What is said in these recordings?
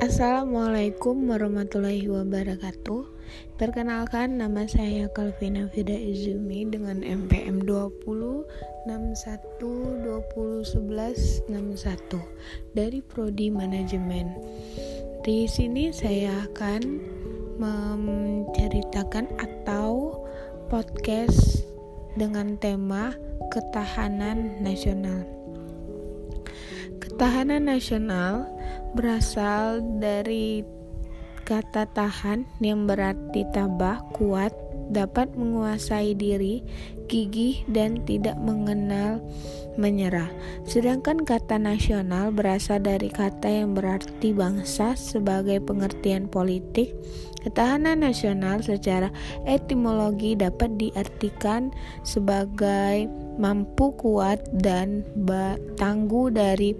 Assalamualaikum warahmatullahi wabarakatuh Perkenalkan nama saya Kalvina Fida Izumi dengan MPM 20 61 20 11 61 dari Prodi Manajemen. Di sini saya akan menceritakan atau podcast dengan tema ketahanan nasional. Ketahanan nasional berasal dari kata tahan yang berarti tabah, kuat, dapat menguasai diri, gigih, dan tidak mengenal menyerah. Sedangkan kata nasional berasal dari kata yang berarti bangsa sebagai pengertian politik. Ketahanan nasional secara etimologi dapat diartikan sebagai mampu kuat dan tangguh dari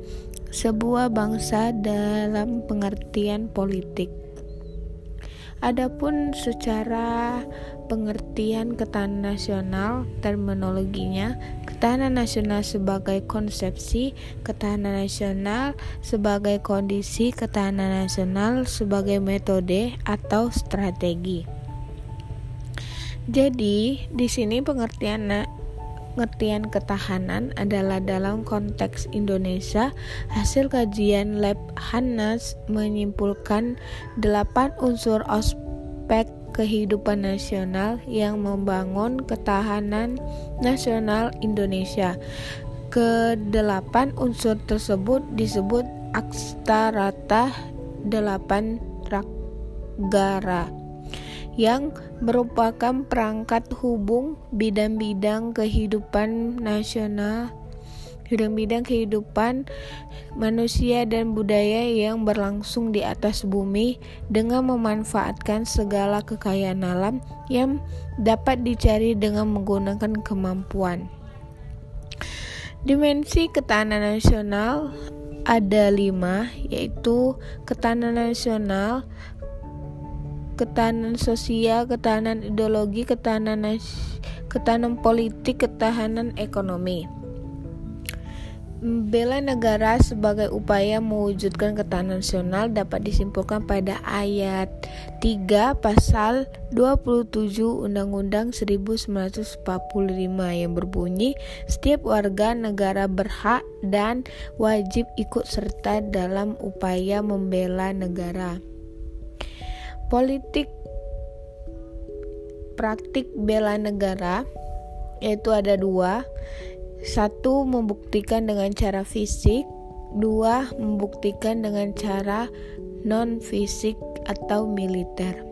sebuah bangsa dalam pengertian politik. Adapun secara pengertian ketahanan nasional terminologinya ketahanan nasional sebagai konsepsi ketahanan nasional sebagai kondisi ketahanan nasional sebagai metode atau strategi. Jadi, di sini pengertian pengertian ketahanan adalah dalam konteks Indonesia, hasil kajian Lab Hanas menyimpulkan delapan unsur aspek kehidupan nasional yang membangun ketahanan nasional Indonesia. Kedelapan unsur tersebut disebut Akstarata Delapan Ragara yang merupakan perangkat hubung bidang-bidang kehidupan nasional bidang-bidang kehidupan manusia dan budaya yang berlangsung di atas bumi dengan memanfaatkan segala kekayaan alam yang dapat dicari dengan menggunakan kemampuan. Dimensi ketahanan nasional ada lima, yaitu ketahanan nasional, ketahanan sosial, ketahanan ideologi, ketahanan ketahanan politik, ketahanan ekonomi. Bela negara sebagai upaya mewujudkan ketahanan nasional dapat disimpulkan pada ayat 3 pasal 27 Undang-Undang 1945 yang berbunyi setiap warga negara berhak dan wajib ikut serta dalam upaya membela negara. Politik praktik bela negara yaitu ada dua. Satu membuktikan dengan cara fisik. Dua membuktikan dengan cara non fisik atau militer.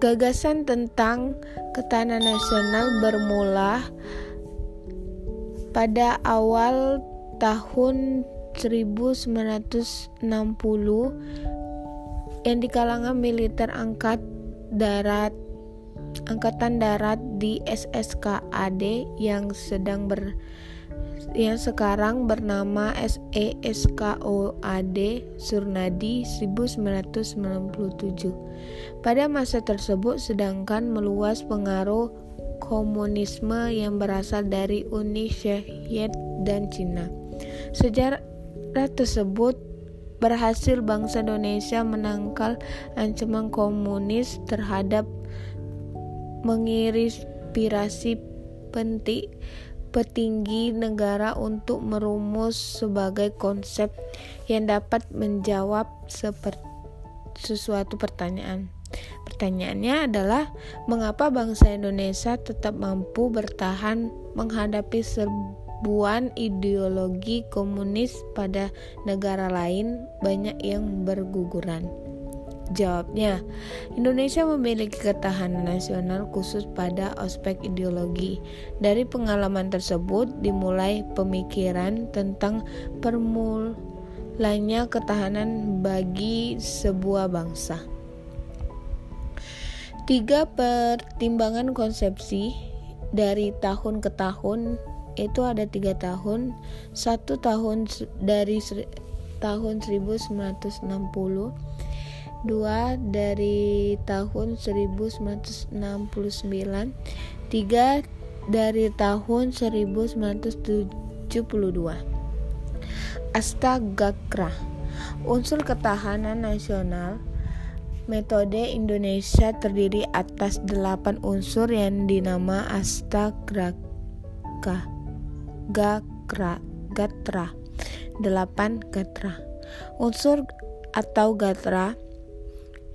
Gagasan tentang ketahanan nasional bermula pada awal tahun 1960 yang di kalangan militer angkat darat angkatan darat di SSKAD yang sedang ber yang sekarang bernama SESKOAD Surnadi 1997. Pada masa tersebut sedangkan meluas pengaruh komunisme yang berasal dari Uni Soviet dan Cina. Sejarah tersebut berhasil bangsa Indonesia menangkal ancaman komunis terhadap menginspirasi penting petinggi negara untuk merumus sebagai konsep yang dapat menjawab sesuatu pertanyaan. Pertanyaannya adalah mengapa bangsa Indonesia tetap mampu bertahan menghadapi serbuan ideologi komunis pada negara lain banyak yang berguguran. Jawabnya, Indonesia memiliki ketahanan nasional khusus pada aspek ideologi. Dari pengalaman tersebut dimulai pemikiran tentang permulanya ketahanan bagi sebuah bangsa. Tiga pertimbangan konsepsi dari tahun ke tahun itu ada tiga tahun. Satu tahun dari tahun 1960 dua dari tahun 1969 tiga dari tahun 1972 Astagakra Unsur ketahanan nasional. Metode Indonesia terdiri atas delapan unsur yang dinama astagraka, gakra, gatra, delapan gatra. Unsur atau gatra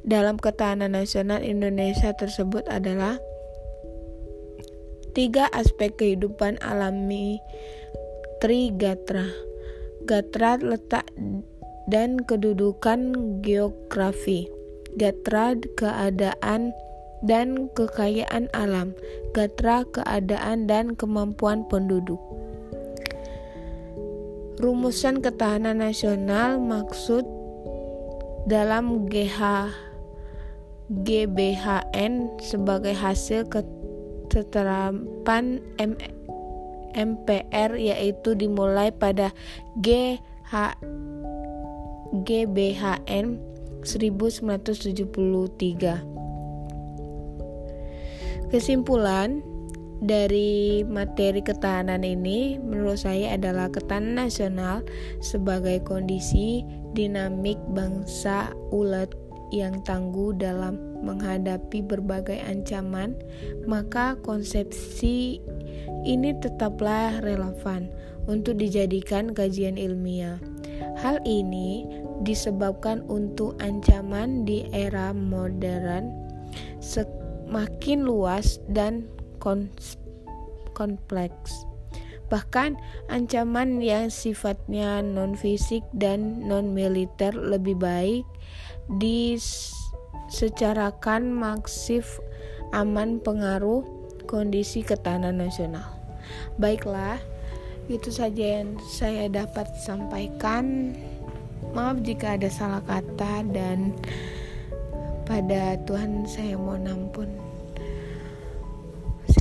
dalam ketahanan nasional Indonesia tersebut adalah tiga aspek kehidupan alami Trigatra. Gatra letak dan kedudukan geografi. Gatra keadaan dan kekayaan alam, Gatra keadaan dan kemampuan penduduk. Rumusan ketahanan nasional maksud dalam GH GBHN sebagai hasil keterapan M, MPR yaitu dimulai pada GH GBHN 1973. Kesimpulan dari materi ketahanan ini menurut saya adalah ketahanan nasional sebagai kondisi dinamik bangsa ulet yang tangguh dalam menghadapi berbagai ancaman, maka konsepsi ini tetaplah relevan untuk dijadikan kajian ilmiah. Hal ini disebabkan untuk ancaman di era modern semakin luas dan kompleks. Bahkan ancaman yang sifatnya non-fisik dan non-militer lebih baik disecarakan maksif aman pengaruh kondisi ketahanan nasional. Baiklah, itu saja yang saya dapat sampaikan. Maaf jika ada salah kata dan pada Tuhan saya mohon ampun.